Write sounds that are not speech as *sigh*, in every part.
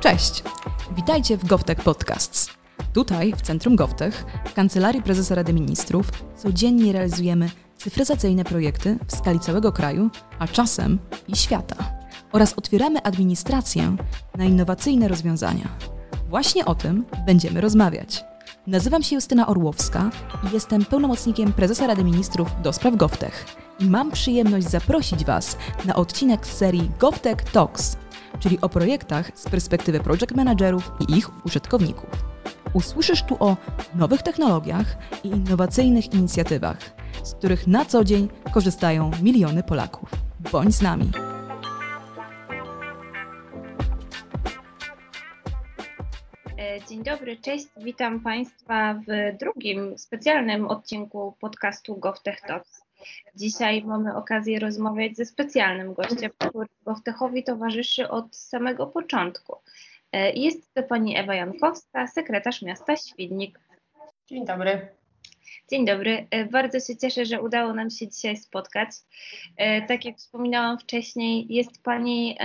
Cześć! Witajcie w GovTech Podcasts. Tutaj, w Centrum GovTech, w Kancelarii Prezesa Rady Ministrów, codziennie realizujemy cyfryzacyjne projekty w skali całego kraju, a czasem i świata. Oraz otwieramy administrację na innowacyjne rozwiązania. Właśnie o tym będziemy rozmawiać. Nazywam się Justyna Orłowska i jestem pełnomocnikiem Prezesa Rady Ministrów do spraw GovTech. I mam przyjemność zaprosić Was na odcinek z serii GovTech Talks, czyli o projektach z perspektywy project managerów i ich użytkowników. Usłyszysz tu o nowych technologiach i innowacyjnych inicjatywach, z których na co dzień korzystają miliony Polaków. Bądź z nami! E, dzień dobry, cześć. Witam Państwa w drugim specjalnym odcinku podcastu GovTech Talks. Dzisiaj mamy okazję rozmawiać ze specjalnym gościem, który GovTechowi towarzyszy od samego początku. E, jest to pani Ewa Jankowska, sekretarz miasta Świdnik. Dzień dobry. Dzień dobry. E, bardzo się cieszę, że udało nam się dzisiaj spotkać. Tak jak wspominałam wcześniej, jest Pani,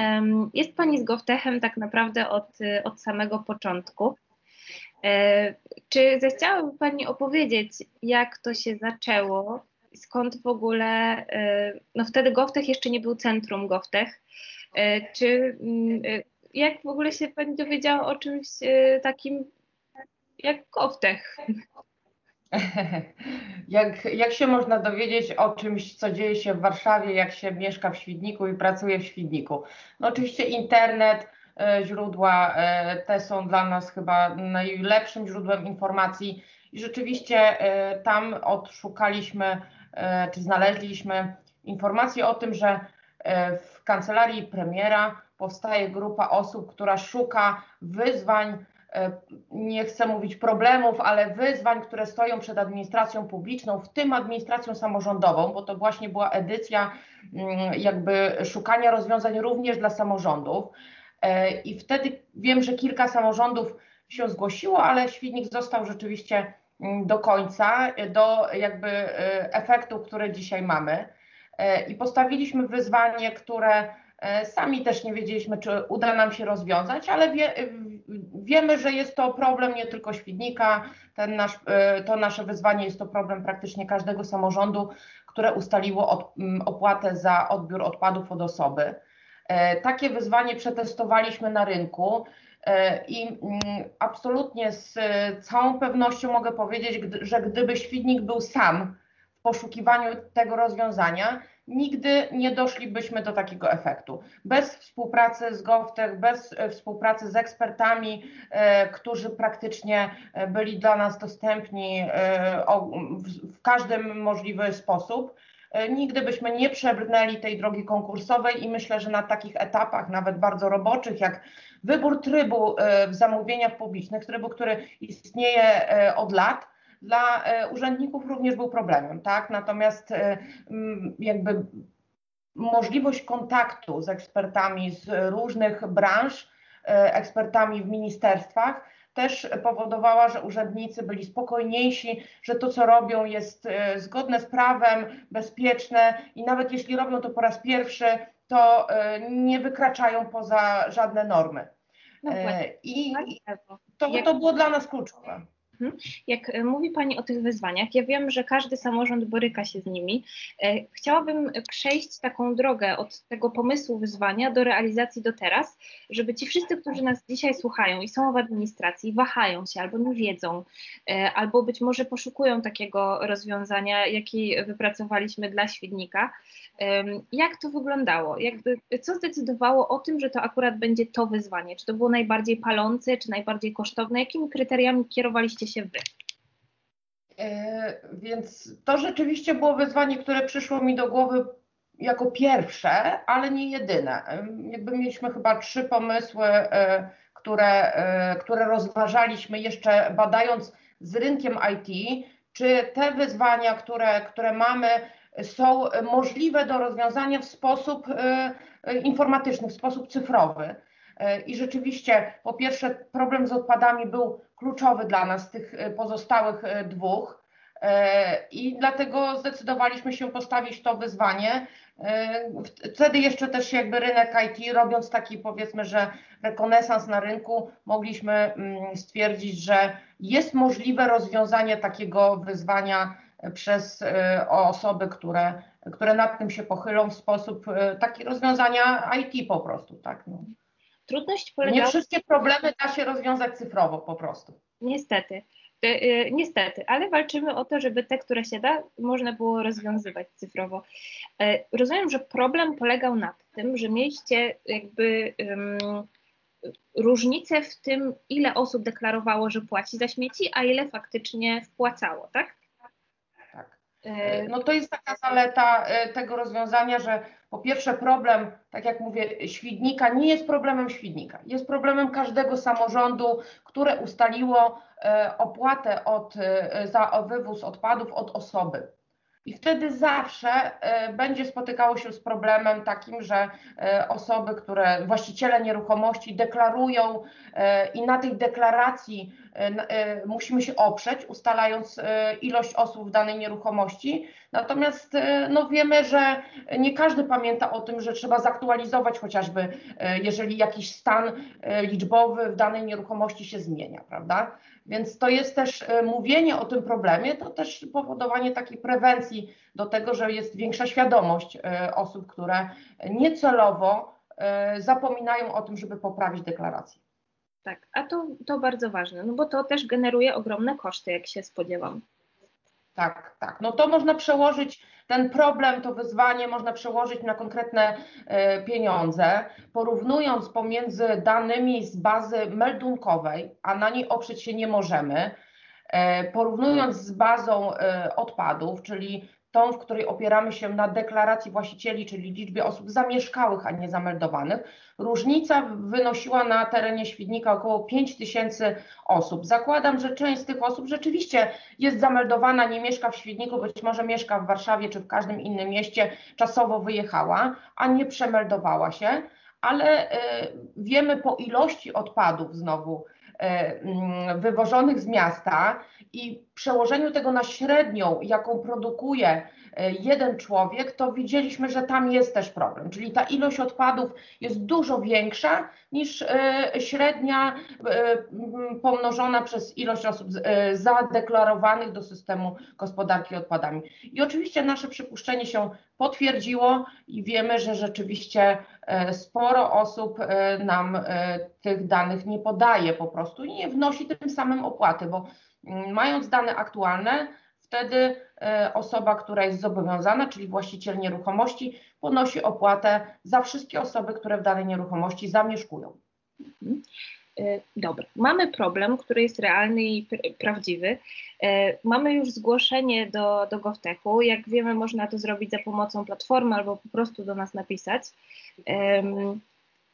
jest pani z GovTechem tak naprawdę od, od samego początku. Czy zechciałaby Pani opowiedzieć, jak to się zaczęło? Skąd w ogóle, no wtedy GovTech jeszcze nie był centrum GovTech. Czy mm, jak w ogóle się Pani dowiedziała o czymś takim jak GovTech? *laughs* Jak, jak się można dowiedzieć o czymś, co dzieje się w Warszawie, jak się mieszka w Świdniku i pracuje w Świdniku? No oczywiście internet, źródła te są dla nas chyba najlepszym źródłem informacji i rzeczywiście tam odszukaliśmy, czy znaleźliśmy informacje o tym, że w kancelarii premiera powstaje grupa osób, która szuka wyzwań E, nie chcę mówić problemów, ale wyzwań, które stoją przed administracją publiczną, w tym administracją samorządową, bo to właśnie była edycja mm, jakby szukania rozwiązań również dla samorządów. E, I wtedy wiem, że kilka samorządów się zgłosiło, ale Świdnik został rzeczywiście do końca, do jakby e, efektów, które dzisiaj mamy. I postawiliśmy wyzwanie, które E, sami też nie wiedzieliśmy, czy uda nam się rozwiązać, ale wie, wiemy, że jest to problem nie tylko Świdnika. Ten nasz, e, to nasze wyzwanie jest to problem praktycznie każdego samorządu, które ustaliło od, opłatę za odbiór odpadów od osoby. E, takie wyzwanie przetestowaliśmy na rynku i absolutnie z całą pewnością mogę powiedzieć, że gdyby Świdnik był sam w poszukiwaniu tego rozwiązania, nigdy nie doszlibyśmy do takiego efektu. Bez współpracy z GovTech, bez e, współpracy z ekspertami, e, którzy praktycznie e, byli dla nas dostępni w każdym możliwy sposób, nigdy byśmy nie przebrnęli tej drogi konkursowej i myślę, że na takich etapach, nawet bardzo roboczych, jak wybór trybu w zamówieniach publicznych, trybu, który istnieje od lat, dla e, urzędników również był problemem, tak? Natomiast e, jakby możliwość kontaktu z ekspertami z różnych branż, e, ekspertami w ministerstwach, też powodowała, że urzędnicy byli spokojniejsi, że to, co robią, jest zgodne z prawem, bezpieczne i nawet jeśli robią to po raz pierwszy, to nie wykraczają poza żadne normy. No I to, to było dla nas kluczowe. Mhm. Jak e, mówi Pani o tych wyzwaniach, ja wiem, że każdy samorząd boryka się z nimi. E, chciałabym przejść taką drogę od tego pomysłu wyzwania do realizacji do teraz, żeby ci wszyscy, którzy nas dzisiaj słuchają i są w administracji, wahają się albo nie wiedzą, e, albo być może poszukują takiego rozwiązania, jakie wypracowaliśmy dla Świdnika. Jak to wyglądało? Jakby, co zdecydowało o tym, że to akurat będzie to wyzwanie? Czy to było najbardziej palące, czy najbardziej kosztowne? Jakimi kryteriami kierowaliście się wy? E, więc to rzeczywiście było wyzwanie, które przyszło mi do głowy jako pierwsze, ale nie jedyne. Jakby mieliśmy chyba trzy pomysły, e, które, e, które rozważaliśmy jeszcze badając z rynkiem IT, czy te wyzwania, które, które mamy, są możliwe do rozwiązania w sposób informatyczny, w sposób cyfrowy. I rzeczywiście, po pierwsze, problem z odpadami był kluczowy dla nas, tych e, pozostałych e, dwóch. I dlatego zdecydowaliśmy się postawić to wyzwanie. Wtedy jeszcze też jakby rynek IT, robiąc taki powiedzmy, że rekonesans na rynku, mogliśmy mm, stwierdzić, że jest możliwe rozwiązanie takiego wyzwania przez osoby, które, które nad tym się pochylą w sposób taki rozwiązania IT po prostu, tak. No. Trudność polega... Nie wszystkie problemy da się rozwiązać cyfrowo po prostu. Niestety. E, e, niestety, ale walczymy o to, żeby te, które się da, można było rozwiązywać cyfrowo. E, rozumiem, że problem polegał na tym, że mieliście jakby um, różnicę w tym, ile osób deklarowało, że płaci za śmieci, a ile faktycznie wpłacało, tak? E, no to jest taka zaleta e, tego rozwiązania, że po pierwsze problem, tak jak mówię, Świdnika nie jest problemem Świdnika, jest problemem każdego samorządu, które ustaliło e, opłatę od, za wywóz odpadów od osoby. I wtedy zawsze będzie spotykało się z problemem takim, że osoby, które właściciele nieruchomości deklarują i na tej deklaracji E, musimy się oprzeć, ustalając e, ilość osób w danej nieruchomości. Natomiast e, no wiemy, że nie każdy pamięta o tym, że trzeba zaktualizować chociażby, jeżeli jakiś stan liczbowy w danej nieruchomości się zmienia, prawda? Więc to jest też mówienie o tym problemie, to też powodowanie takiej prewencji do tego, że jest większa świadomość osób, które niecelowo zapominają o tym, żeby poprawić deklarację. Tak, a to, to bardzo ważne, no bo to też generuje ogromne koszty, jak się spodziewam. Tak, tak. No to można przełożyć ten problem, to wyzwanie można przełożyć na konkretne e, pieniądze, porównując pomiędzy danymi z bazy meldunkowej, a na niej oprzeć się nie możemy, e, porównując z bazą e, odpadów, czyli tą, w której opieramy się na deklaracji właścicieli, czyli liczbie osób zamieszkałych, a nie zameldowanych. Różnica wynosiła na terenie Świdnika około 5 tysięcy osób. Zakładam, że część z tych osób rzeczywiście jest zameldowana, nie mieszka w Świdniku, być może mieszka w Warszawie czy w każdym innym mieście, czasowo wyjechała, a nie przemeldowała się, ale y, wiemy po ilości odpadów znowu, wywożonych z miasta i przełożeniu tego na średnią, jaką produkuje e, jeden człowiek, to widzieliśmy, że tam jest też problem. Czyli ta ilość odpadów jest dużo większa niż e, średnia pomnożona przez ilość osób zadeklarowanych do systemu gospodarki odpadami. I oczywiście nasze przypuszczenie się potwierdziło i wiemy, że rzeczywiście e, sporo osób e, nam e, tych danych nie podaje po prostu i nie wnosi tym samym opłaty, bo mając dane aktualne, wtedy osoba, która jest zobowiązana, czyli właściciel nieruchomości, ponosi opłatę za wszystkie osoby, które w danej nieruchomości zamieszkują. Mhm. E, dobra, mamy problem, który jest realny i prawdziwy. E, mamy już zgłoszenie do, do GovTechu. Jak wiemy, można to zrobić za pomocą platformy albo po prostu do nas napisać.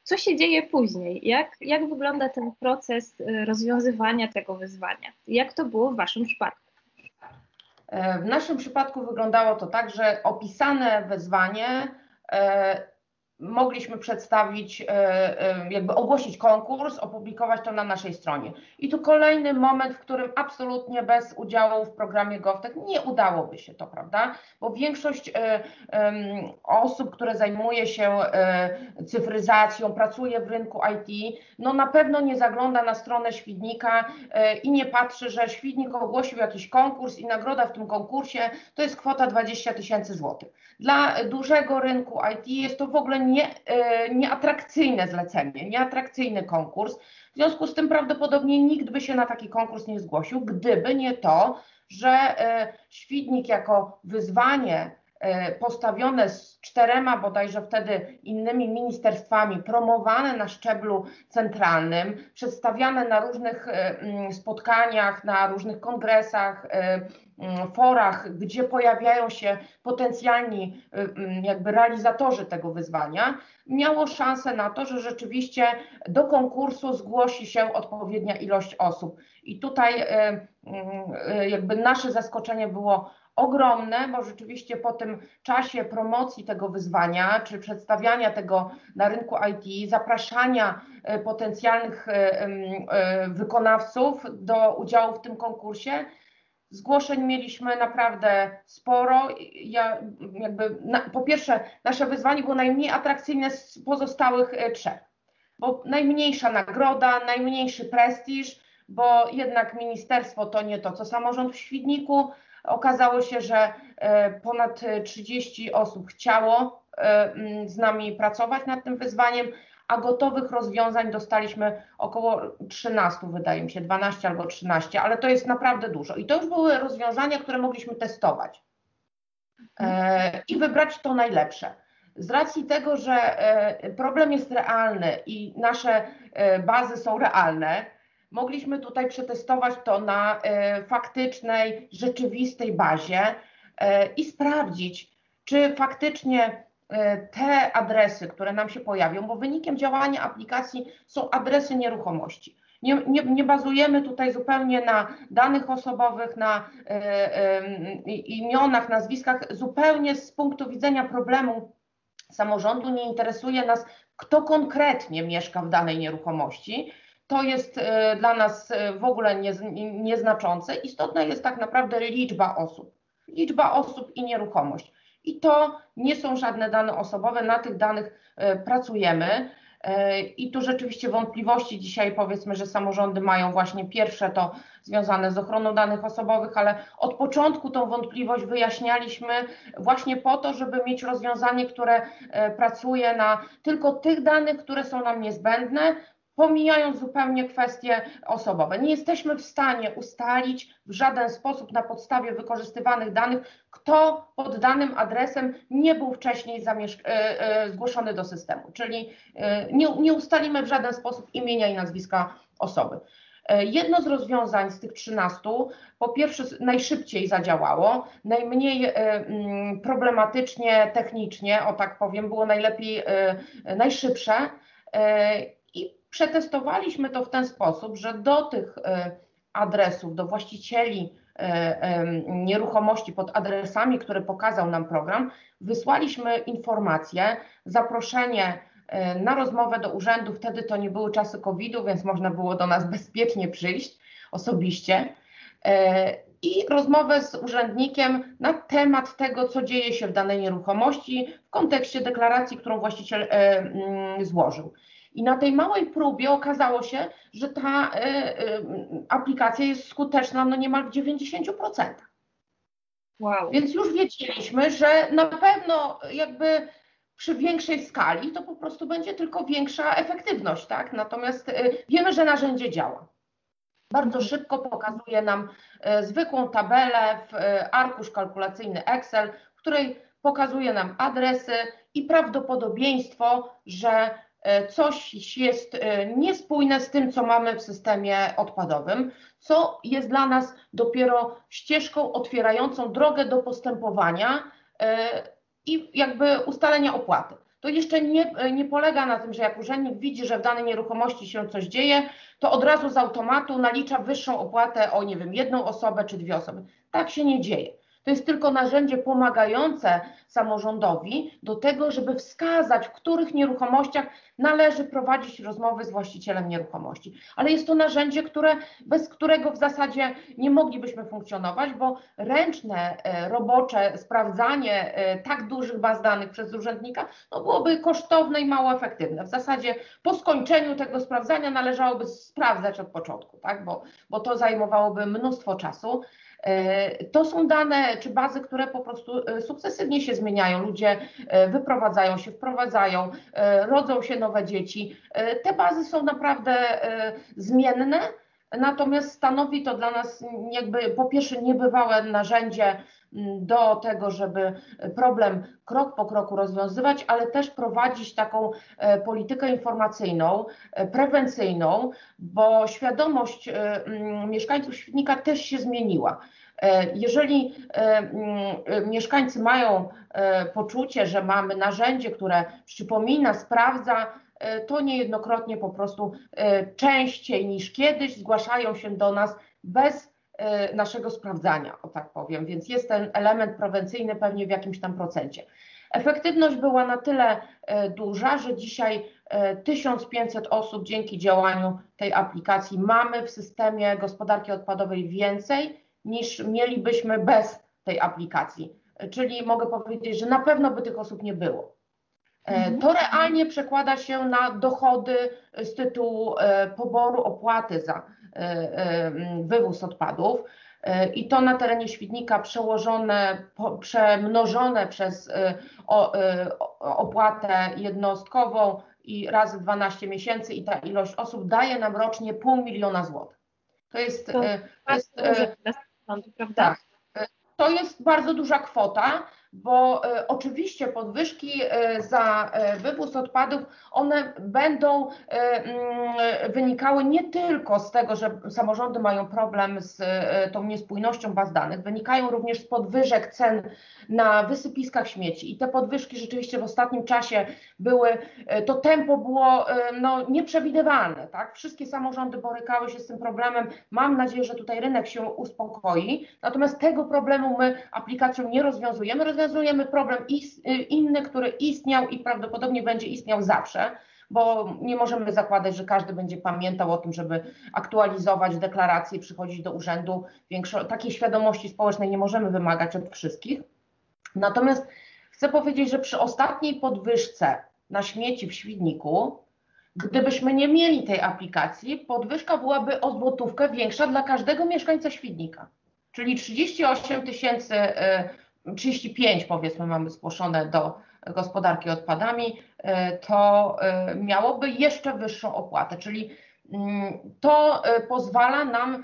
Co się dzieje później? Jak, jak wygląda ten proces e, rozwiązywania tego wyzwania? Jak to było w Waszym przypadku? W naszym przypadku wyglądało to tak, że opisane wezwanie mogliśmy przedstawić, e, e, jakby ogłosić konkurs, opublikować to na naszej stronie. I tu kolejny moment, w którym absolutnie bez udziału w programie GovTech nie udałoby się to, prawda? Bo większość e, osób, które zajmuje się cyfryzacją, pracuje w rynku IT, no na pewno nie zagląda na stronę Świdnika i nie patrzy, że Świdnik ogłosił jakiś konkurs i nagroda w tym konkursie to jest kwota 20 tysięcy złotych. Dla dużego rynku IT jest to w ogóle nie, e, nieatrakcyjne zlecenie, nieatrakcyjny konkurs. W związku z tym prawdopodobnie nikt by się na taki konkurs nie zgłosił, gdyby nie to, że e, Świdnik jako wyzwanie postawione z czterema bodajże wtedy innymi ministerstwami, promowane na szczeblu centralnym, przedstawiane na różnych spotkaniach, na różnych kongresach, Mm, forach, gdzie pojawiają się potencjalni mm, jakby realizatorzy tego wyzwania, miało szansę na to, że rzeczywiście do konkursu zgłosi się odpowiednia ilość osób. I tutaj jakby nasze zaskoczenie było ogromne, bo rzeczywiście po tym czasie promocji tego wyzwania, czy przedstawiania tego na rynku IT, zapraszania potencjalnych wykonawców do udziału w tym konkursie, Zgłoszeń mieliśmy naprawdę sporo. Ja jakby na, po pierwsze, nasze wyzwanie było najmniej atrakcyjne z pozostałych e, trzech, bo najmniejsza nagroda, najmniejszy prestiż, bo jednak ministerstwo to nie to, co samorząd w Świdniku. Okazało się, że e, ponad 30 osób chciało e, z nami pracować nad tym wyzwaniem a gotowych rozwiązań dostaliśmy około 13, wydaje mi się, 12 albo 13, ale to jest naprawdę dużo. I to już były rozwiązania, które mogliśmy testować e, i wybrać to najlepsze. Z racji tego, że problem jest realny i nasze bazy są realne, mogliśmy tutaj przetestować to na e, faktycznej, rzeczywistej bazie e, i sprawdzić, czy faktycznie E, te adresy, które nam się pojawią, bo wynikiem działania aplikacji są adresy nieruchomości. Nie, nie, nie bazujemy tutaj zupełnie na danych osobowych, na imionach, nazwiskach, zupełnie z punktu widzenia problemu samorządu nie interesuje nas, kto konkretnie mieszka w danej nieruchomości. To jest e, dla nas e, w ogóle nie, nieznaczące. Istotna jest tak naprawdę liczba osób. Liczba osób i nieruchomość i to nie są żadne dane osobowe, na tych danych e, pracujemy. I tu rzeczywiście wątpliwości dzisiaj powiedzmy, że samorządy mają właśnie pierwsze to związane z ochroną danych osobowych, ale od początku tą wątpliwość wyjaśnialiśmy właśnie po to, żeby mieć rozwiązanie, które pracuje na tylko tych danych, które są nam niezbędne, pomijając zupełnie kwestie osobowe. Nie jesteśmy w stanie ustalić w żaden sposób na podstawie wykorzystywanych danych, kto pod danym adresem nie był wcześniej e, e, zgłoszony do systemu, czyli e, nie, nie ustalimy w żaden sposób imienia i nazwiska osoby. Jedno z rozwiązań z tych 13, po pierwsze najszybciej zadziałało, najmniej mm, problematycznie technicznie, o tak powiem, było najlepiej, najszybsze Przetestowaliśmy to w ten sposób, że do tych e, adresów, do właścicieli e, nieruchomości pod adresami, które pokazał nam program, wysłaliśmy informacje, zaproszenie e, na rozmowę do urzędu. Wtedy to nie były czasy COVID-u, więc można było do nas *laughs* bezpiecznie przyjść osobiście. I rozmowę z urzędnikiem na temat tego, co dzieje się w danej nieruchomości w kontekście deklaracji, którą właściciel złożył. I na tej małej próbie okazało się, że ta y, y, aplikacja jest skuteczna no niemal w 90%. Wow. Więc już wiedzieliśmy, że na pewno jakby przy większej skali to po prostu będzie tylko większa efektywność, tak? Natomiast y, wiemy, że narzędzie działa. Bardzo mhm. szybko pokazuje nam zwykłą tabelę w arkusz kalkulacyjny Excel, w której pokazuje nam adresy i prawdopodobieństwo, że E, coś jest e, niespójne z tym, co mamy w systemie odpadowym, co jest dla nas dopiero ścieżką otwierającą drogę do postępowania e, i jakby ustalenia opłaty. To jeszcze nie, nie polega na tym, że jak urzędnik widzi, że w danej nieruchomości się coś dzieje, to od razu z automatu nalicza wyższą opłatę o, nie wiem, jedną osobę czy dwie osoby. Tak się nie dzieje. To jest tylko narzędzie pomagające samorządowi do tego, żeby wskazać, w których nieruchomościach należy prowadzić rozmowy z właścicielem nieruchomości. Ale jest to narzędzie, które, bez którego w zasadzie nie moglibyśmy funkcjonować, bo ręczne, e, robocze sprawdzanie e, tak dużych baz danych przez urzędnika no byłoby kosztowne i mało efektywne. W zasadzie po skończeniu tego sprawdzania należałoby sprawdzać od początku, tak? bo, bo to zajmowałoby mnóstwo czasu. E, to są dane czy bazy, które po prostu e, sukcesywnie się zmieniają. Ludzie e, wyprowadzają się, wprowadzają, rodzą się nowe dzieci. Te bazy są naprawdę zmienne. Natomiast stanowi to dla nas jakby po pierwsze niebywałe narzędzie do tego, żeby problem krok po kroku rozwiązywać, ale też prowadzić taką politykę informacyjną, prewencyjną, bo świadomość mieszkańców Świdnika też się zmieniła. E, jeżeli e, mm, mieszkańcy mają e, poczucie, że mamy narzędzie, które przypomina, sprawdza, to niejednokrotnie po prostu częściej niż kiedyś zgłaszają się do nas bez naszego sprawdzania, o tak powiem, więc jest ten element prewencyjny pewnie w jakimś tam procencie. Efektywność była na tyle duża, że dzisiaj 1500 osób dzięki działaniu tej aplikacji mamy w systemie gospodarki odpadowej więcej niż mielibyśmy bez tej aplikacji. Czyli mogę powiedzieć, że na pewno by tych osób nie było. Mhm. To realnie przekłada się na dochody z tytułu poboru opłaty za wywóz odpadów. I to na terenie Świdnika przełożone, przemnożone przez opłatę jednostkową i razy 12 miesięcy i ta ilość osób daje nam rocznie pół miliona złotych. To jest, to, to jest, prawda? Tak, to jest bardzo duża kwota bo e, oczywiście podwyżki e, za e, wywóz odpadów, one będą mm, wynikały nie tylko z tego, że samorządy mają problem z tą niespójnością baz danych, wynikają również z podwyżek cen na wysypiskach śmieci i te podwyżki rzeczywiście w ostatnim czasie były, to tempo było no, nieprzewidywalne, tak? Wszystkie samorządy borykały się z tym problemem. Mam nadzieję, że tutaj rynek się uspokoi, natomiast tego problemu my aplikacją nie rozwiązujemy, rozwiązujemy problem inny, który istniał i prawdopodobnie będzie istniał zawsze, bo nie możemy zakładać, że każdy będzie pamiętał o tym, żeby aktualizować deklaracje, przychodzić do urzędu. Większo takiej świadomości społecznej nie możemy wymagać od wszystkich. Natomiast chcę powiedzieć, że przy ostatniej podwyżce na śmieci w Świdniku, gdybyśmy nie mieli tej aplikacji, podwyżka byłaby o złotówkę większa dla każdego mieszkańca Świdnika. Czyli 38 tysięcy y, 35 powiedzmy mamy zgłoszone do gospodarki odpadami, e, to e, miałoby jeszcze wyższą opłatę, czyli mm, to e, pozwala nam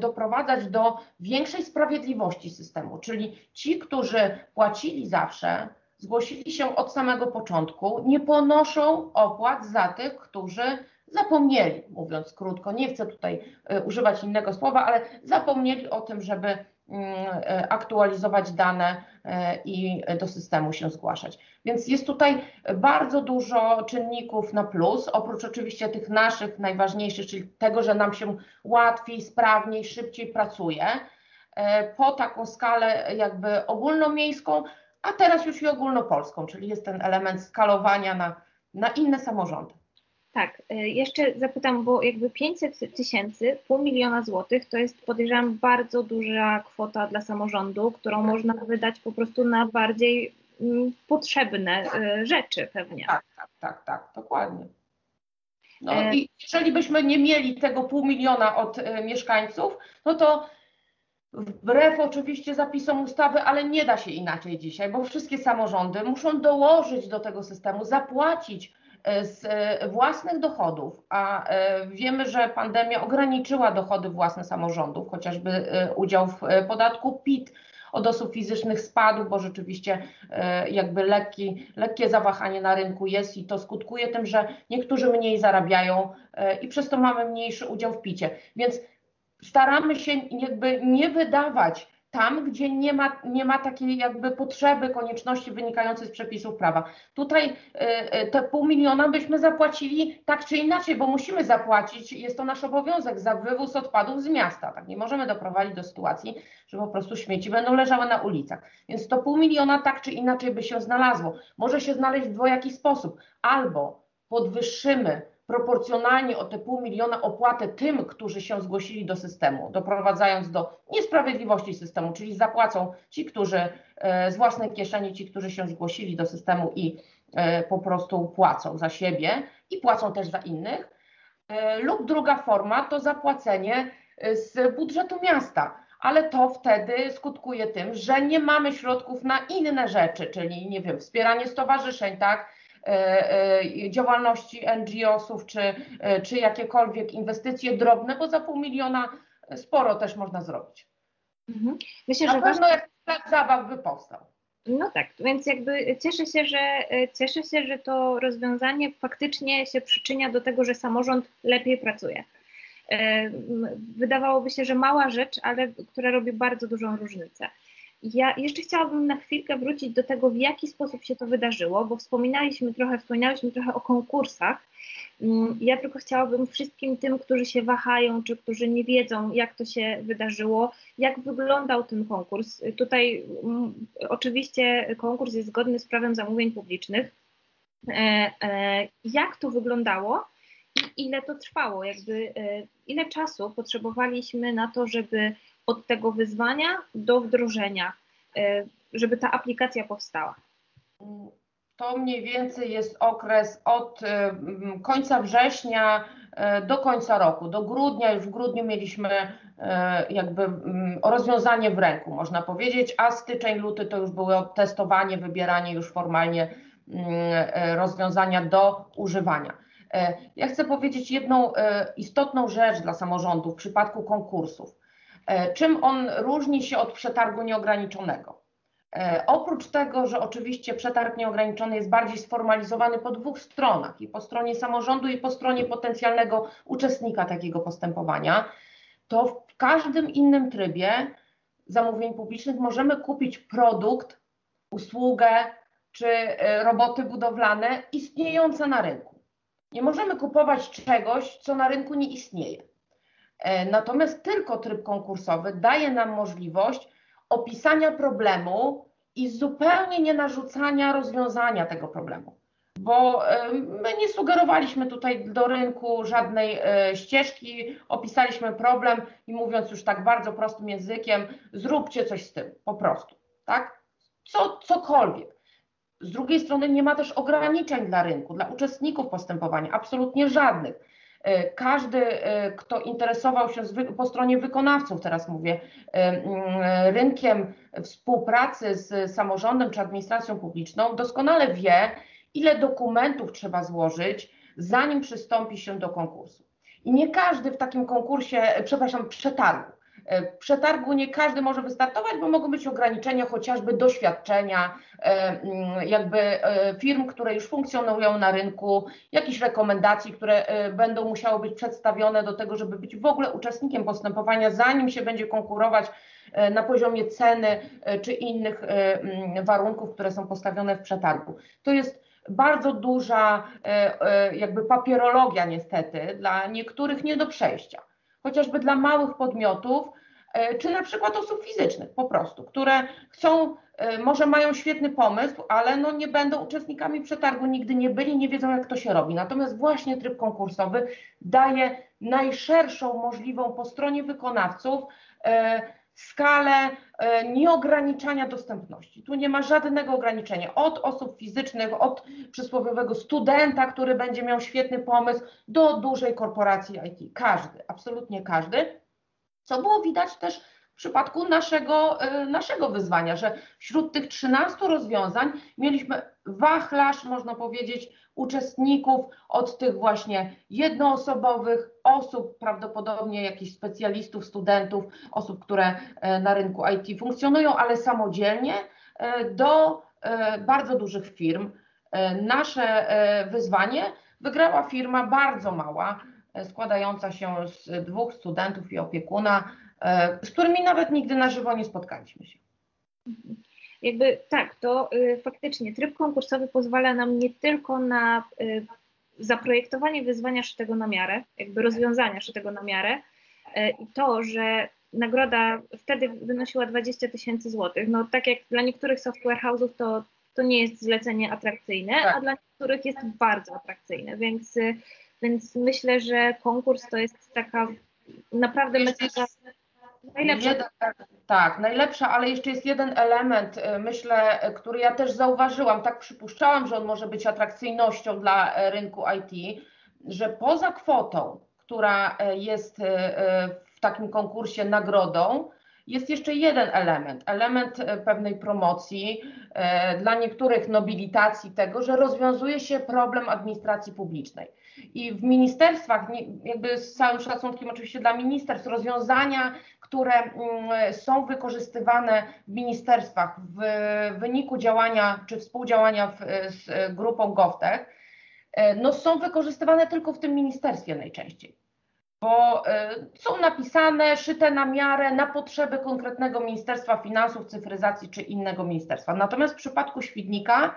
doprowadzać do większej sprawiedliwości systemu, czyli ci, którzy płacili zawsze, zgłosili się od samego początku, nie ponoszą opłat za tych, którzy zapomnieli, mówiąc krótko, nie chcę tutaj używać innego słowa, ale zapomnieli o tym, żeby Mm, e, aktualizować dane e, i do systemu się zgłaszać. Więc jest tutaj bardzo dużo czynników na plus, oprócz oczywiście tych naszych najważniejszych, czyli tego, że nam się łatwiej, sprawniej, szybciej pracuje, e, po taką skalę jakby ogólnomiejską, a teraz już i ogólnopolską, czyli jest ten element skalowania na, na inne samorządy. Tak, y, jeszcze zapytam, bo jakby 500 tysięcy, pół miliona złotych to jest podejrzewam bardzo duża kwota dla samorządu, którą tak. można wydać po prostu na bardziej mm, potrzebne y, rzeczy pewnie. Tak, tak, tak, tak, dokładnie. No e... i jeżeli byśmy nie mieli tego pół miliona od y, mieszkańców, no to wbrew oczywiście zapisom ustawy, ale nie da się inaczej dzisiaj, bo wszystkie samorządy muszą dołożyć do tego systemu, zapłacić z e, własnych dochodów, a e, wiemy, że pandemia ograniczyła dochody własne samorządów, chociażby e, udział w podatku PIT od osób fizycznych spadł, bo rzeczywiście jakby lekki, lekkie zawahanie na rynku jest i to skutkuje tym, że niektórzy mniej zarabiają i przez to mamy mniejszy udział w picie. Więc staramy się jakby nie wydawać tam, gdzie nie ma, nie ma takiej jakby potrzeby, konieczności wynikającej z przepisów prawa. Tutaj y, y, te pół miliona byśmy zapłacili tak czy inaczej, bo musimy zapłacić, jest to nasz obowiązek za wywóz odpadów z miasta. Tak nie możemy doprowadzić do sytuacji, że po prostu śmieci będą leżały na ulicach. Więc to pół miliona tak czy inaczej by się znalazło. Może się znaleźć w dwojaki sposób. Albo podwyższymy proporcjonalnie o te pół miliona opłatę tym, którzy się zgłosili do systemu, doprowadzając do niesprawiedliwości systemu, czyli zapłacą ci, którzy e, z własnej kieszeni, ci, którzy się zgłosili do systemu i e, po prostu płacą za siebie i płacą też za innych. E, lub druga forma to zapłacenie z budżetu miasta ale to wtedy skutkuje tym, że nie mamy środków na inne rzeczy, czyli nie wiem, wspieranie stowarzyszeń, tak, działalności NGO-sów, czy, e, czy jakiekolwiek inwestycje drobne, bo za pół miliona sporo też można zrobić. Mhm. Myślę, Na że pewno jak plac zabaw by powstał. No tak, więc jakby cieszę się, że cieszę się, że to rozwiązanie faktycznie się przyczynia do tego, że samorząd lepiej pracuje. Wydawałoby się, że mała rzecz, ale która robi bardzo dużą różnicę. Ja jeszcze chciałabym na chwilkę wrócić do tego, w jaki sposób się to wydarzyło, bo wspominaliśmy trochę, wspominałyśmy trochę o konkursach. Mm, ja tylko chciałabym wszystkim tym, którzy się wahają, czy którzy nie wiedzą, jak to się wydarzyło, jak wyglądał ten konkurs. Tutaj mm, oczywiście konkurs jest zgodny z prawem zamówień publicznych. E, e, jak to wyglądało i ile to trwało? Jakby, e, ile czasu potrzebowaliśmy na to, żeby od tego wyzwania do wdrożenia, żeby ta aplikacja powstała? To mniej więcej jest okres od końca września do końca roku, do grudnia. Już w grudniu mieliśmy jakby rozwiązanie w ręku, można powiedzieć, a styczeń, luty to już było testowanie, wybieranie już formalnie rozwiązania do używania. E, ja chcę powiedzieć jedną e, istotną rzecz dla samorządu w przypadku konkursów. E, czym on różni się od przetargu nieograniczonego? Oprócz tego, że oczywiście przetarg nieograniczony jest bardziej sformalizowany po dwóch stronach, i po stronie samorządu, i po stronie potencjalnego uczestnika takiego postępowania, to w każdym innym trybie zamówień publicznych możemy kupić produkt, usługę czy roboty budowlane istniejące na rynku. Nie możemy kupować czegoś, co na rynku nie istnieje. E, natomiast tylko tryb konkursowy daje nam możliwość opisania problemu i zupełnie nie narzucania rozwiązania tego problemu. Bo e, my nie sugerowaliśmy tutaj do rynku żadnej e, ścieżki, opisaliśmy problem i mówiąc już tak bardzo prostym językiem, zróbcie coś z tym, po prostu, tak? Co, cokolwiek. Z drugiej strony nie ma też ograniczeń dla rynku, dla uczestników postępowania, absolutnie żadnych. E, każdy, e, kto interesował się po stronie wykonawców, teraz mówię, e, rynkiem współpracy z samorządem czy administracją publiczną, doskonale wie, ile dokumentów trzeba złożyć, zanim przystąpi się do konkursu. I nie każdy w takim konkursie, przepraszam, przetargu, e, przetargu nie każdy może wystartować, bo mogą być ograniczenia chociażby doświadczenia, e, mm, jakby e, firm, które już funkcjonują na rynku, jakichś rekomendacji, które będą musiały być przedstawione do tego, żeby być w ogóle uczestnikiem postępowania, zanim się będzie konkurować na poziomie ceny czy innych mm, warunków, które są postawione w przetargu. To jest bardzo duża jakby papierologia niestety dla niektórych nie do przejścia chociażby dla małych podmiotów, e, czy na przykład osób fizycznych po prostu, które chcą, e, może mają świetny pomysł, ale no nie będą uczestnikami przetargu, nigdy nie byli, nie wiedzą jak to się robi. Natomiast właśnie tryb konkursowy daje najszerszą możliwą po stronie wykonawców e, skalę e, nieograniczania dostępności. Tu nie ma żadnego ograniczenia. Od osób fizycznych, od przysłowiowego studenta, który będzie miał świetny pomysł, do dużej korporacji IT. Każdy, absolutnie każdy. Co było widać też w przypadku naszego, e, naszego wyzwania, że wśród tych 13 rozwiązań mieliśmy wachlarz, można powiedzieć, uczestników, od tych właśnie jednoosobowych osób, prawdopodobnie jakichś specjalistów, studentów, osób, które e, na rynku IT funkcjonują, ale samodzielnie, e, do bardzo dużych firm. Nasze wyzwanie wygrała firma bardzo mała, składająca się z dwóch studentów i opiekuna, z którymi nawet nigdy na żywo nie spotkaliśmy się. Jakby tak, to y, faktycznie tryb konkursowy pozwala nam nie tylko na y, zaprojektowanie wyzwania szytego na miarę, jakby rozwiązania szytego na miarę y, i to, że nagroda wtedy wynosiła 20 tysięcy złotych. No tak jak dla niektórych software house'ów to, to nie jest zlecenie atrakcyjne, tak. a dla niektórych jest bardzo atrakcyjne, więc, więc myślę, że konkurs to jest taka naprawdę metoda Najlepsza. Jeden, tak, najlepsza, ale jeszcze jest jeden element, y, myślę, który ja też zauważyłam, tak przypuszczałam, że on może być atrakcyjnością dla e, rynku IT, że poza kwotą, która jest w takim konkursie nagrodą, jest jeszcze jeden element, element pewnej promocji, dla niektórych nobilitacji tego, że rozwiązuje się problem administracji publicznej. I w ministerstwach, jakby z całym szacunkiem oczywiście dla ministerstw, rozwiązania, które mm, są wykorzystywane w ministerstwach w wyniku działania czy współdziałania w, z grupą GovTech, e, no są wykorzystywane tylko w tym ministerstwie najczęściej bo e, są napisane, szyte na miarę, na potrzeby konkretnego Ministerstwa Finansów, Cyfryzacji czy innego ministerstwa. Natomiast w przypadku Świdnika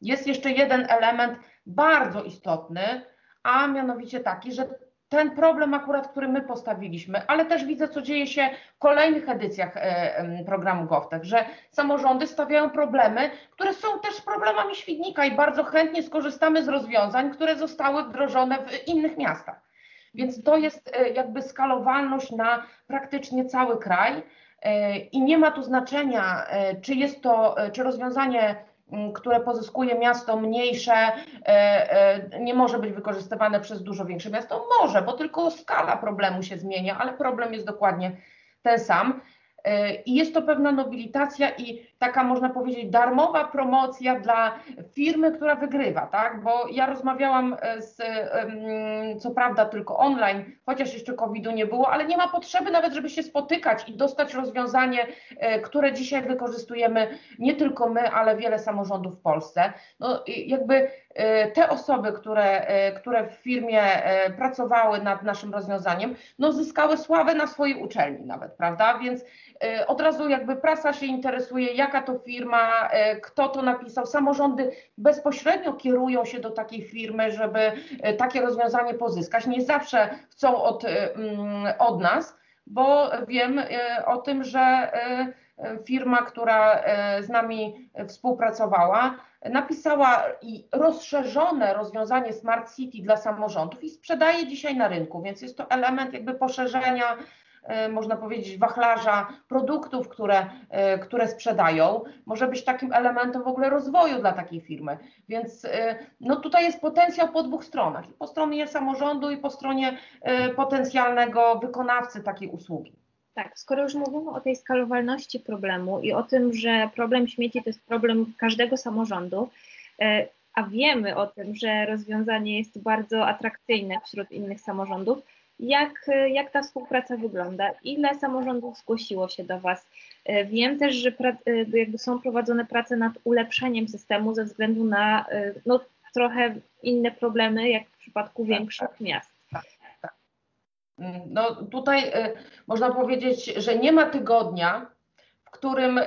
jest jeszcze jeden element bardzo istotny, a mianowicie taki, że ten problem akurat, który my postawiliśmy, ale też widzę, co dzieje się w kolejnych edycjach e, programu GovTech, że samorządy stawiają problemy, które są też problemami Świdnika i bardzo chętnie skorzystamy z rozwiązań, które zostały wdrożone w innych miastach. Więc to jest jakby skalowalność na praktycznie cały kraj i nie ma tu znaczenia, czy jest to, czy rozwiązanie które pozyskuje miasto mniejsze, nie może być wykorzystywane przez dużo większe miasto? Może, bo tylko skala problemu się zmienia, ale problem jest dokładnie ten sam. E, I jest to pewna nobilitacja i taka, można powiedzieć, darmowa promocja dla firmy, która wygrywa, tak? Bo ja rozmawiałam e, z, co prawda tylko online, chociaż jeszcze COVID-u nie było, ale nie ma potrzeby nawet, żeby się spotykać i dostać rozwiązanie, e, które dzisiaj wykorzystujemy nie tylko my, ale wiele samorządów w Polsce. No, jakby te osoby, które, które w firmie pracowały nad naszym rozwiązaniem, no zyskały sławę na swojej uczelni nawet, prawda? Więc E, od razu jakby prasa się interesuje, jaka to firma, e, kto to napisał. Samorządy bezpośrednio kierują się do takiej firmy, żeby e, takie rozwiązanie pozyskać. Nie zawsze chcą od, mm, od nas, bo wiem o tym, że firma, która z nami współpracowała, napisała i rozszerzone rozwiązanie Smart City dla samorządów i sprzedaje dzisiaj na rynku, więc jest to element jakby poszerzenia E, można powiedzieć, wachlarza produktów, które, e, które sprzedają, może być takim elementem w ogóle rozwoju dla takiej firmy. Więc e, no tutaj jest potencjał po dwóch stronach, i po stronie samorządu, i po stronie potencjalnego wykonawcy takiej usługi. Tak, skoro już mówimy o tej skalowalności problemu i o tym, że problem śmieci to jest problem każdego samorządu, a wiemy o tym, że rozwiązanie jest bardzo atrakcyjne wśród innych samorządów, jak, jak ta współpraca wygląda? Ile samorządów zgłosiło się do Was? E, wiem też, że pra, e, jakby są prowadzone prace nad ulepszeniem systemu ze względu na e, no, trochę inne problemy, jak w przypadku tak, większych tak, miast. Tak, tak. No tutaj y, można powiedzieć, że nie ma tygodnia, którym y,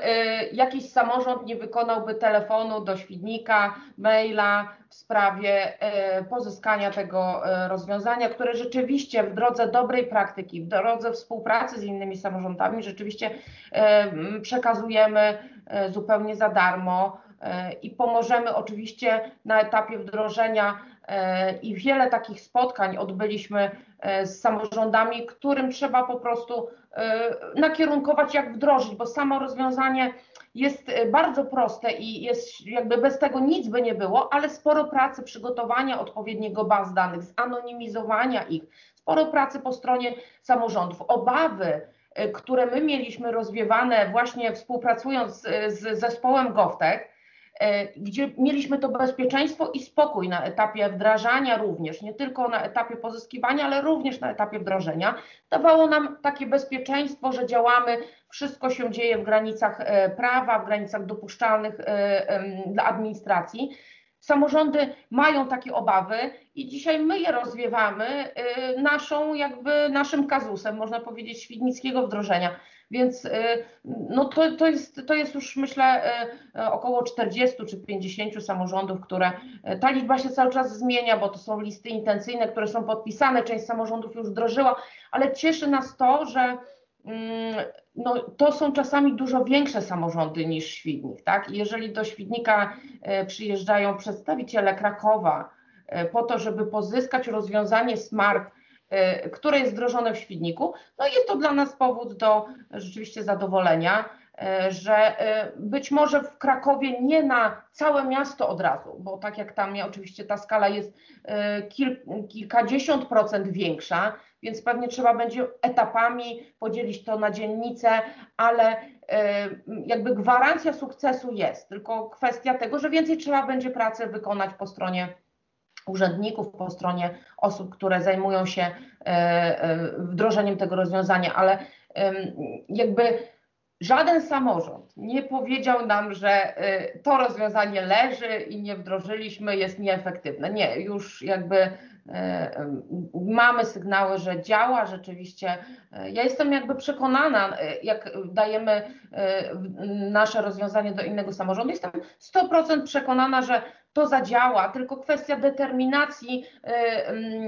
jakiś samorząd nie wykonałby telefonu do Świdnika, maila w sprawie y, pozyskania tego y, rozwiązania, które rzeczywiście w drodze dobrej praktyki, w drodze współpracy z innymi samorządami rzeczywiście przekazujemy zupełnie za darmo i pomożemy oczywiście na etapie wdrożenia i wiele takich spotkań odbyliśmy z samorządami, którym trzeba po prostu E, nakierunkować, jak wdrożyć, bo samo rozwiązanie jest e, bardzo proste i jest jakby bez tego nic by nie było, ale sporo pracy przygotowania odpowiedniego baz danych, zanonimizowania ich, sporo pracy po stronie samorządów. Obawy, e, które my mieliśmy rozwiewane właśnie współpracując z zespołem GovTech, E, gdzie mieliśmy to bezpieczeństwo i spokój na etapie wdrażania również, nie tylko na etapie pozyskiwania, ale również na etapie wdrożenia, dawało nam takie bezpieczeństwo, że działamy, wszystko się dzieje w granicach e, prawa, w granicach dopuszczalnych e, dla administracji. Samorządy mają takie obawy i dzisiaj my je rozwiewamy naszą, jakby naszym kazusem, można powiedzieć, świdnickiego wdrożenia. Więc y, no to, to, jest, to jest już myślę y, około 40 czy 50 samorządów, które y, ta liczba się cały czas zmienia, bo to są listy intencyjne, które są podpisane, część samorządów już wdrożyła, ale cieszy nas to, że mm, no, to są czasami dużo większe samorządy niż Świdnik. Tak? Jeżeli do Świdnika przyjeżdżają przedstawiciele Krakowa po to, żeby pozyskać rozwiązanie smart Y, które jest wdrożone w Świdniku. No jest to dla nas powód do rzeczywiście zadowolenia, y, że y, być może w Krakowie nie na całe miasto od razu, bo tak jak tam oczywiście ta skala jest kil, kilkadziesiąt procent większa, więc pewnie trzeba będzie etapami podzielić to na dzielnice, ale jakby gwarancja sukcesu jest, tylko kwestia tego, że więcej trzeba będzie pracy wykonać po stronie urzędników, po stronie osób, które zajmują się e, e, wdrożeniem tego rozwiązania, ale jakby żaden samorząd nie powiedział nam, że e, to rozwiązanie leży i nie wdrożyliśmy, jest nieefektywne. Nie, już jakby mamy sygnały, że działa rzeczywiście. Ja jestem jakby przekonana, jak dajemy nasze rozwiązanie do innego samorządu, jestem 100% przekonana, że to zadziała, tylko kwestia determinacji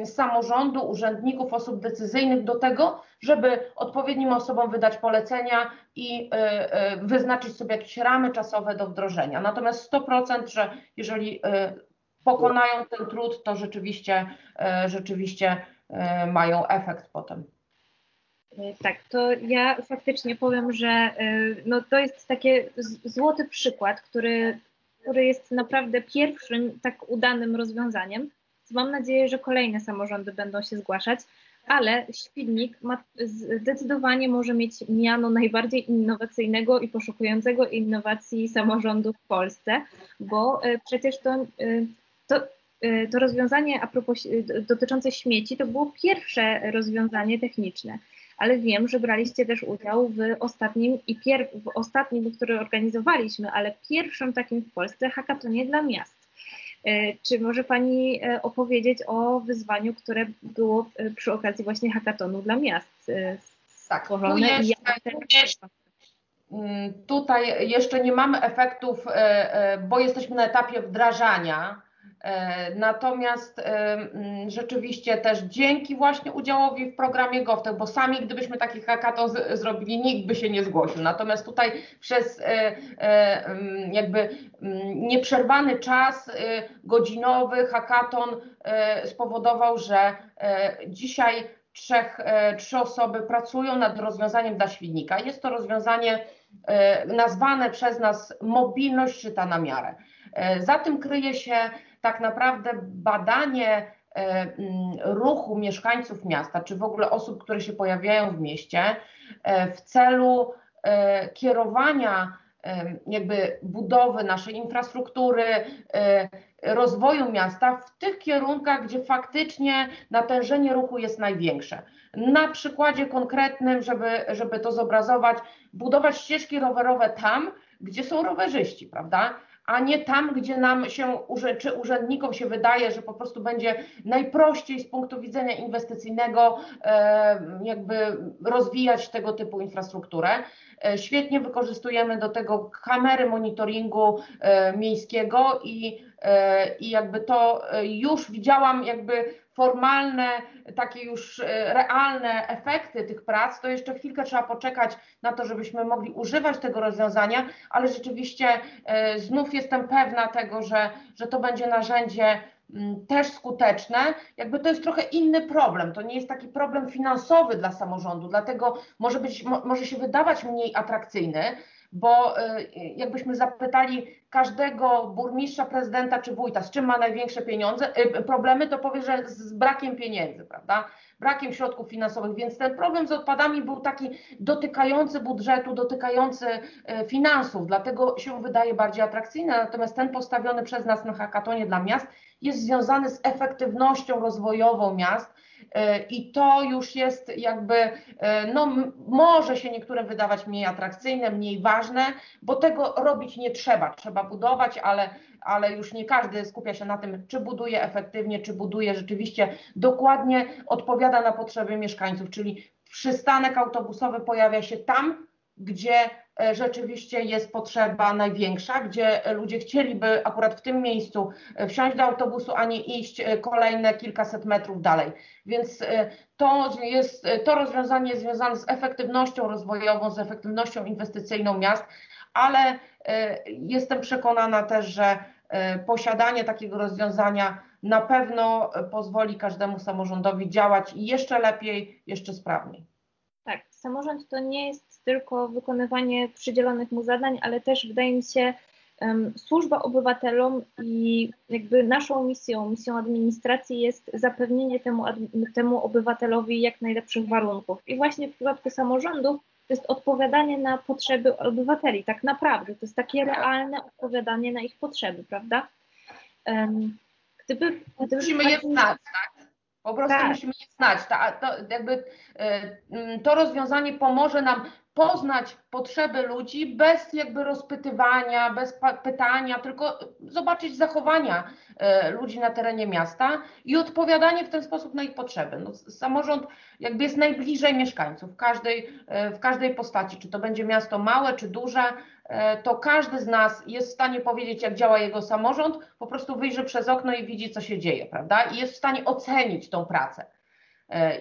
y, samorządu, urzędników, osób decyzyjnych do tego, żeby odpowiednim osobom wydać polecenia i y, y, wyznaczyć sobie jakieś ramy czasowe do wdrożenia. Natomiast 100%, że jeżeli pokonają ten trud, to rzeczywiście, rzeczywiście mają efekt potem. Tak, to ja faktycznie powiem, że no to jest taki złoty przykład, który, który jest naprawdę pierwszym tak udanym rozwiązaniem. Mam nadzieję, że kolejne samorządy będą się zgłaszać ale Świdnik ma, zdecydowanie może mieć miano najbardziej innowacyjnego i poszukującego innowacji samorządu w Polsce, bo e, przecież to, e, to, e, to rozwiązanie a propos dotyczące śmieci to było pierwsze rozwiązanie techniczne ale wiem, że braliście też udział w ostatnim i pier, w ostatnim, który organizowaliśmy, ale pierwszym takim w Polsce hackatonie dla miast. E, czy może Pani e, opowiedzieć o wyzwaniu, które było e, przy okazji właśnie hackatonu dla miast tak? Tu jeszcze, mm, tutaj jeszcze nie mamy efektów, bo jesteśmy na etapie wdrażania natomiast e, mm, rzeczywiście też dzięki właśnie udziałowi w programie GovTech, bo sami gdybyśmy taki hackathon zrobili, nikt by się nie zgłosił. Natomiast tutaj przez e, mm, jakby mm, nieprzerwany czas godzinowy hackathon spowodował, że dzisiaj trzech, trzy osoby pracują nad rozwiązaniem dla świdnika. Jest to rozwiązanie nazwane przez nas mobilność szyta na miarę. Za tym kryje się tak naprawdę badanie e, mm, ruchu mieszkańców miasta, czy w ogóle osób, które się pojawiają w mieście, e, w celu e, kierowania jakby budowy naszej infrastruktury, rozwoju miasta w tych kierunkach, gdzie faktycznie natężenie ruchu jest największe. Na przykładzie konkretnym, żeby, żeby to zobrazować, budować ścieżki rowerowe tam, gdzie są rowerzyści, prawda? A nie tam, gdzie nam się, czy urzędnikom się wydaje, że po prostu będzie najprościej z punktu widzenia inwestycyjnego e, jakby rozwijać tego typu infrastrukturę. E, świetnie wykorzystujemy do tego kamery monitoringu e, miejskiego i, i jakby to już widziałam jakby formalne, takie już e, realne efekty tych prac, to jeszcze chwilkę trzeba poczekać na to, żebyśmy mogli używać tego rozwiązania, ale rzeczywiście e, znów jestem pewna tego, że, że to będzie narzędzie mm, też skuteczne, jakby to jest trochę inny problem. To nie jest taki problem finansowy dla samorządu, dlatego może, być, może się wydawać mniej atrakcyjny, bo y, jakbyśmy zapytali każdego burmistrza, prezydenta czy wójta, z czym ma największe pieniądze, y, problemy, to powie, że z brakiem pieniędzy, prawda? Brakiem środków finansowych, więc ten problem z odpadami był taki dotykający budżetu, dotykający y, finansów, dlatego się wydaje bardziej atrakcyjny, natomiast ten postawiony przez nas na hakatonie dla miast jest związany z efektywnością rozwojową miast, I to już jest jakby, e, no może się niektórym wydawać mniej atrakcyjne, mniej ważne, bo tego robić nie trzeba. Trzeba budować, ale, ale już nie każdy skupia się na tym, czy buduje efektywnie, czy buduje rzeczywiście dokładnie, odpowiada na potrzeby mieszkańców, czyli przystanek autobusowy pojawia się tam, gdzie E, rzeczywiście jest potrzeba największa, gdzie ludzie chcieliby akurat w tym miejscu e, wsiąść do autobusu, a nie iść e, kolejne kilkaset metrów dalej. Więc to jest to rozwiązanie jest związane z efektywnością rozwojową, z efektywnością inwestycyjną miast, ale jestem przekonana też, że posiadanie takiego rozwiązania na pewno pozwoli każdemu samorządowi działać jeszcze lepiej, jeszcze sprawniej. Tak, samorząd to nie jest tylko wykonywanie przydzielonych mu zadań, ale też wydaje mi się um, służba obywatelom i jakby naszą misją, misją administracji jest zapewnienie temu, temu obywatelowi jak najlepszych warunków. I właśnie w przypadku samorządów to jest odpowiadanie na potrzeby obywateli, tak naprawdę. To jest takie realne odpowiadanie na ich potrzeby, prawda? Um, gdyby, gdyby Musimy je znać, tak? Po prostu tak. musimy je znać. Ta, to, jakby, y, to rozwiązanie pomoże nam poznać potrzeby ludzi bez jakby rozpytywania, bez pytania, tylko zobaczyć zachowania e, ludzi na terenie miasta i odpowiadanie w ten sposób na ich potrzeby. No, samorząd jakby jest najbliżej mieszkańców w każdej, e, w każdej postaci, czy to będzie miasto małe, czy duże, e, to każdy z nas jest w stanie powiedzieć, jak działa jego samorząd, po prostu wyjrzy przez okno i widzi, co się dzieje, prawda? I jest w stanie ocenić tą pracę.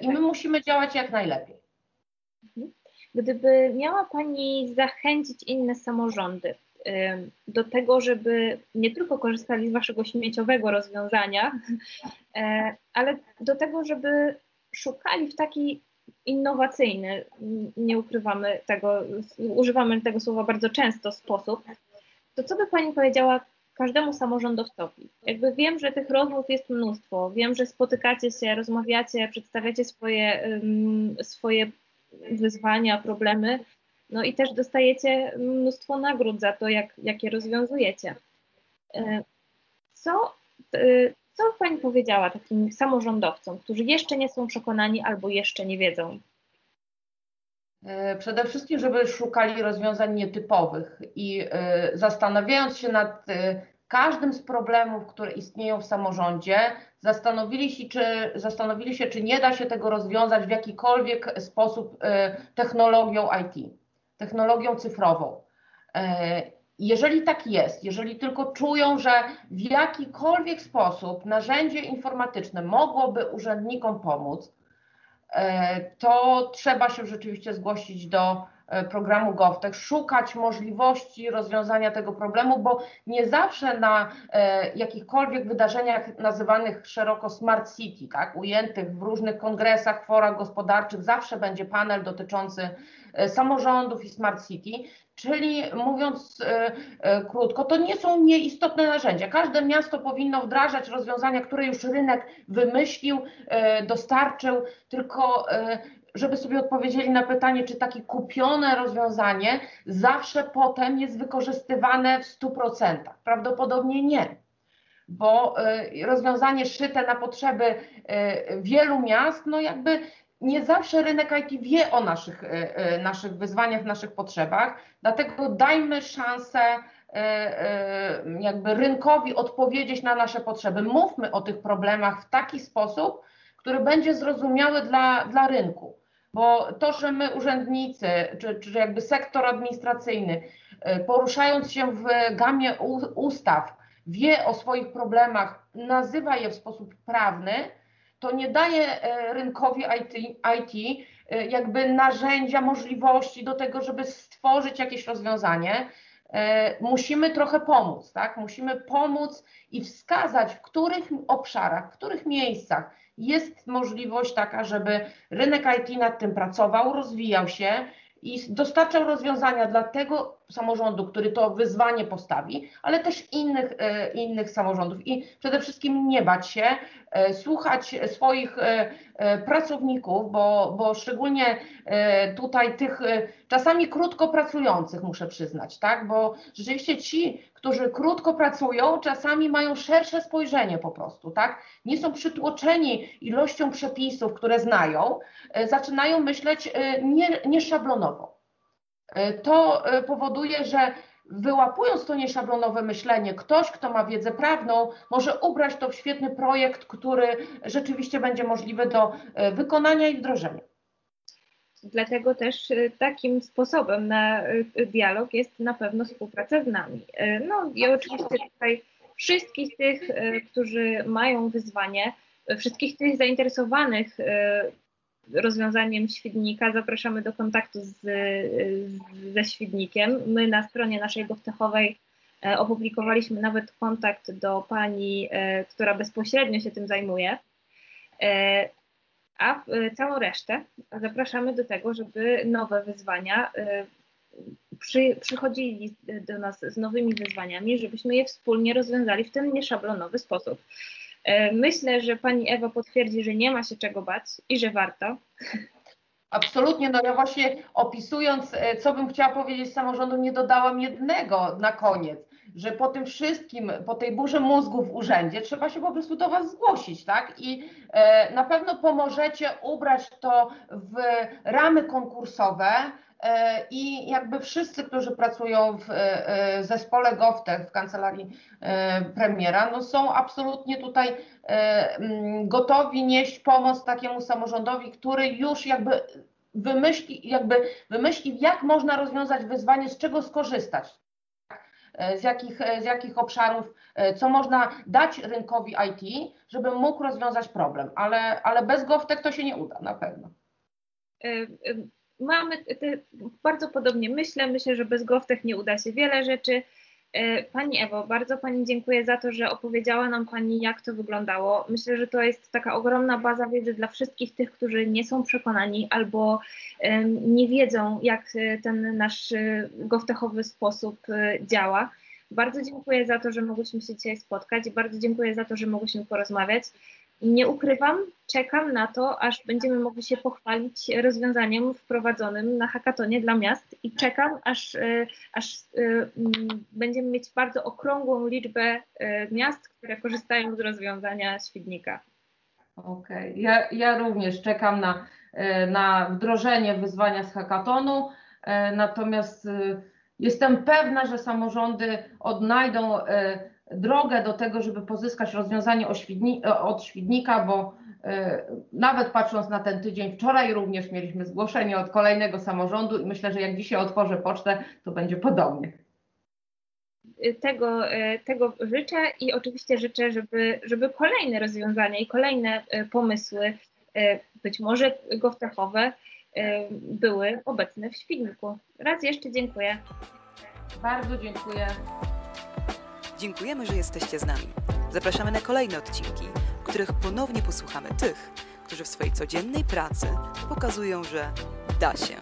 I my musimy działać jak najlepiej. Mhm. Gdyby miała Pani zachęcić inne samorządy do tego, żeby nie tylko korzystali z Waszego śmieciowego rozwiązania, *laughs* e, ale do tego, żeby szukali w taki innowacyjny, nie ukrywamy tego, używamy tego słowa bardzo często sposób, to co by Pani powiedziała każdemu samorządowcowi? Jakby wiem, że tych rozmów jest mnóstwo, wiem, że spotykacie się, rozmawiacie, przedstawiacie swoje, swoje wyzwania, problemy, no i też dostajecie mnóstwo nagród za to, jak, jakie rozwiązujecie. E, co, e, co Pani powiedziała takim samorządowcom, którzy jeszcze nie są przekonani albo jeszcze nie wiedzą? E, przede wszystkim, żeby szukali rozwiązań nietypowych i zastanawiając się nad każdym z problemów, które istnieją w samorządzie, zastanowili się, czy, zastanowili się, czy nie da się tego rozwiązać w jakikolwiek sposób technologią IT, technologią cyfrową. Jeżeli tak jest, jeżeli tylko czują, że w jakikolwiek sposób narzędzie informatyczne mogłoby urzędnikom pomóc, e, to trzeba się rzeczywiście zgłosić do programu GovTech, szukać możliwości rozwiązania tego problemu, bo nie zawsze na e, jakichkolwiek wydarzeniach nazywanych szeroko Smart City, tak, ujętych w różnych kongresach, forach gospodarczych, zawsze będzie panel dotyczący samorządów i Smart City. Czyli mówiąc e, e, krótko, to nie są nieistotne narzędzia. Każde miasto powinno wdrażać rozwiązania, które już rynek wymyślił, e, dostarczył, tylko żeby sobie odpowiedzieli na pytanie, czy takie kupione rozwiązanie zawsze potem jest wykorzystywane w 100%. Prawdopodobnie nie bo rozwiązanie szyte na potrzeby wielu miast, no jakby nie zawsze rynek IT wie o naszych, e, naszych wyzwaniach, naszych potrzebach, dlatego dajmy szansę jakby rynkowi odpowiedzieć na nasze potrzeby. Mówmy o tych problemach w taki sposób, który będzie zrozumiały dla, dla rynku. Bo to, że my urzędnicy, czy, czy jakby sektor administracyjny, poruszając się w gamie ustaw, wie o swoich problemach, nazywa je w sposób prawny, to nie daje e, rynkowi IT, IT e, jakby narzędzia, możliwości do tego, żeby stworzyć jakieś rozwiązanie. E, musimy trochę pomóc, tak? Musimy pomóc i wskazać, w których obszarach, w których miejscach jest możliwość taka, żeby rynek IT nad tym pracował, rozwijał się i dostarczał rozwiązania. Dla tego samorządu, który to wyzwanie postawi, ale też innych, innych samorządów. I przede wszystkim nie bać się, E, słuchać swoich e, e, pracowników, bo, bo szczególnie tutaj tych czasami krótko pracujących, muszę przyznać, tak? Bo rzeczywiście ci, którzy krótko pracują, czasami mają szersze spojrzenie po prostu, tak? Nie są przytłoczeni ilością przepisów, które znają, zaczynają myśleć nie, nie szablonowo. To powoduje, że wyłapując to nieszablonowe myślenie, ktoś, kto ma wiedzę prawną, może ubrać to w świetny projekt, który rzeczywiście będzie możliwy do e, wykonania i wdrożenia. Dlatego też e, takim sposobem na e, dialog jest na pewno współpraca z nami. No i oczywiście tutaj wszystkich tych, którzy mają wyzwanie, wszystkich tych zainteresowanych rozwiązaniem świdnika zapraszamy do kontaktu z, ze świdnikiem. My na stronie naszej GovTechowej e, opublikowaliśmy nawet kontakt do pani, e, która bezpośrednio się tym zajmuje. E, a całą resztę zapraszamy do tego, żeby nowe wyzwania przy, przychodzili do nas z nowymi wyzwaniami, żebyśmy je wspólnie rozwiązali w ten nieszablonowy sposób. E, myślę, że pani Ewa potwierdzi, że nie ma się czego bać i że warto. Absolutnie, no ja właśnie opisując, e, co bym chciała powiedzieć samorządu, nie dodałam jednego na koniec, że po tym wszystkim, po tej burzy mózgu w urzędzie trzeba się po prostu do Was zgłosić, tak? I e, na pewno pomożecie ubrać to w ramy konkursowe, I jakby wszyscy, którzy pracują w e, e, zespole GovTech, w kancelarii premiera, no są absolutnie tutaj gotowi nieść pomoc takiemu samorządowi, który już jakby wymyśli, jakby wymyśli, jak można rozwiązać wyzwanie, z czego skorzystać. Z jakich, z jakich obszarów, co można dać rynkowi IT, żeby mógł rozwiązać problem, ale, ale bez GovTech to się nie uda na pewno mamy te, bardzo podobnie myślę. Myślę, że bez GovTech nie uda się wiele rzeczy. E, pani Ewo, bardzo Pani dziękuję za to, że opowiedziała nam Pani, jak to wyglądało. Myślę, że to jest taka ogromna baza wiedzy dla wszystkich tych, którzy nie są przekonani albo nie wiedzą, jak e, ten nasz e, goftechowy sposób działa. Bardzo dziękuję za to, że mogłyśmy się dzisiaj spotkać i bardzo dziękuję za to, że mogłyśmy porozmawiać. Nie ukrywam, czekam na to, aż będziemy mogli się pochwalić rozwiązaniem wprowadzonym na hackatonie dla miast i czekam, aż, e, aż e, mm, będziemy mieć bardzo okrągłą liczbę e, miast, które korzystają z rozwiązania świdnika. Okej, okay. ja, ja również czekam na, na wdrożenie wyzwania z hackatonu, natomiast jestem pewna, że samorządy odnajdą drogę do tego, żeby pozyskać rozwiązanie od Świdnika, bo e, nawet patrząc na ten tydzień, wczoraj również mieliśmy zgłoszenie od kolejnego samorządu i myślę, że jak dzisiaj otworzę pocztę, to będzie podobnie. Tego, e, tego życzę i oczywiście życzę, żeby, żeby kolejne rozwiązania i kolejne e, pomysły, być może goftechowe, były obecne w Świdniku. Raz jeszcze dziękuję. Bardzo dziękuję. Dziękujemy, że jesteście z nami. Zapraszamy na kolejne odcinki, w których ponownie posłuchamy tych, którzy w swojej codziennej pracy pokazują, że da się.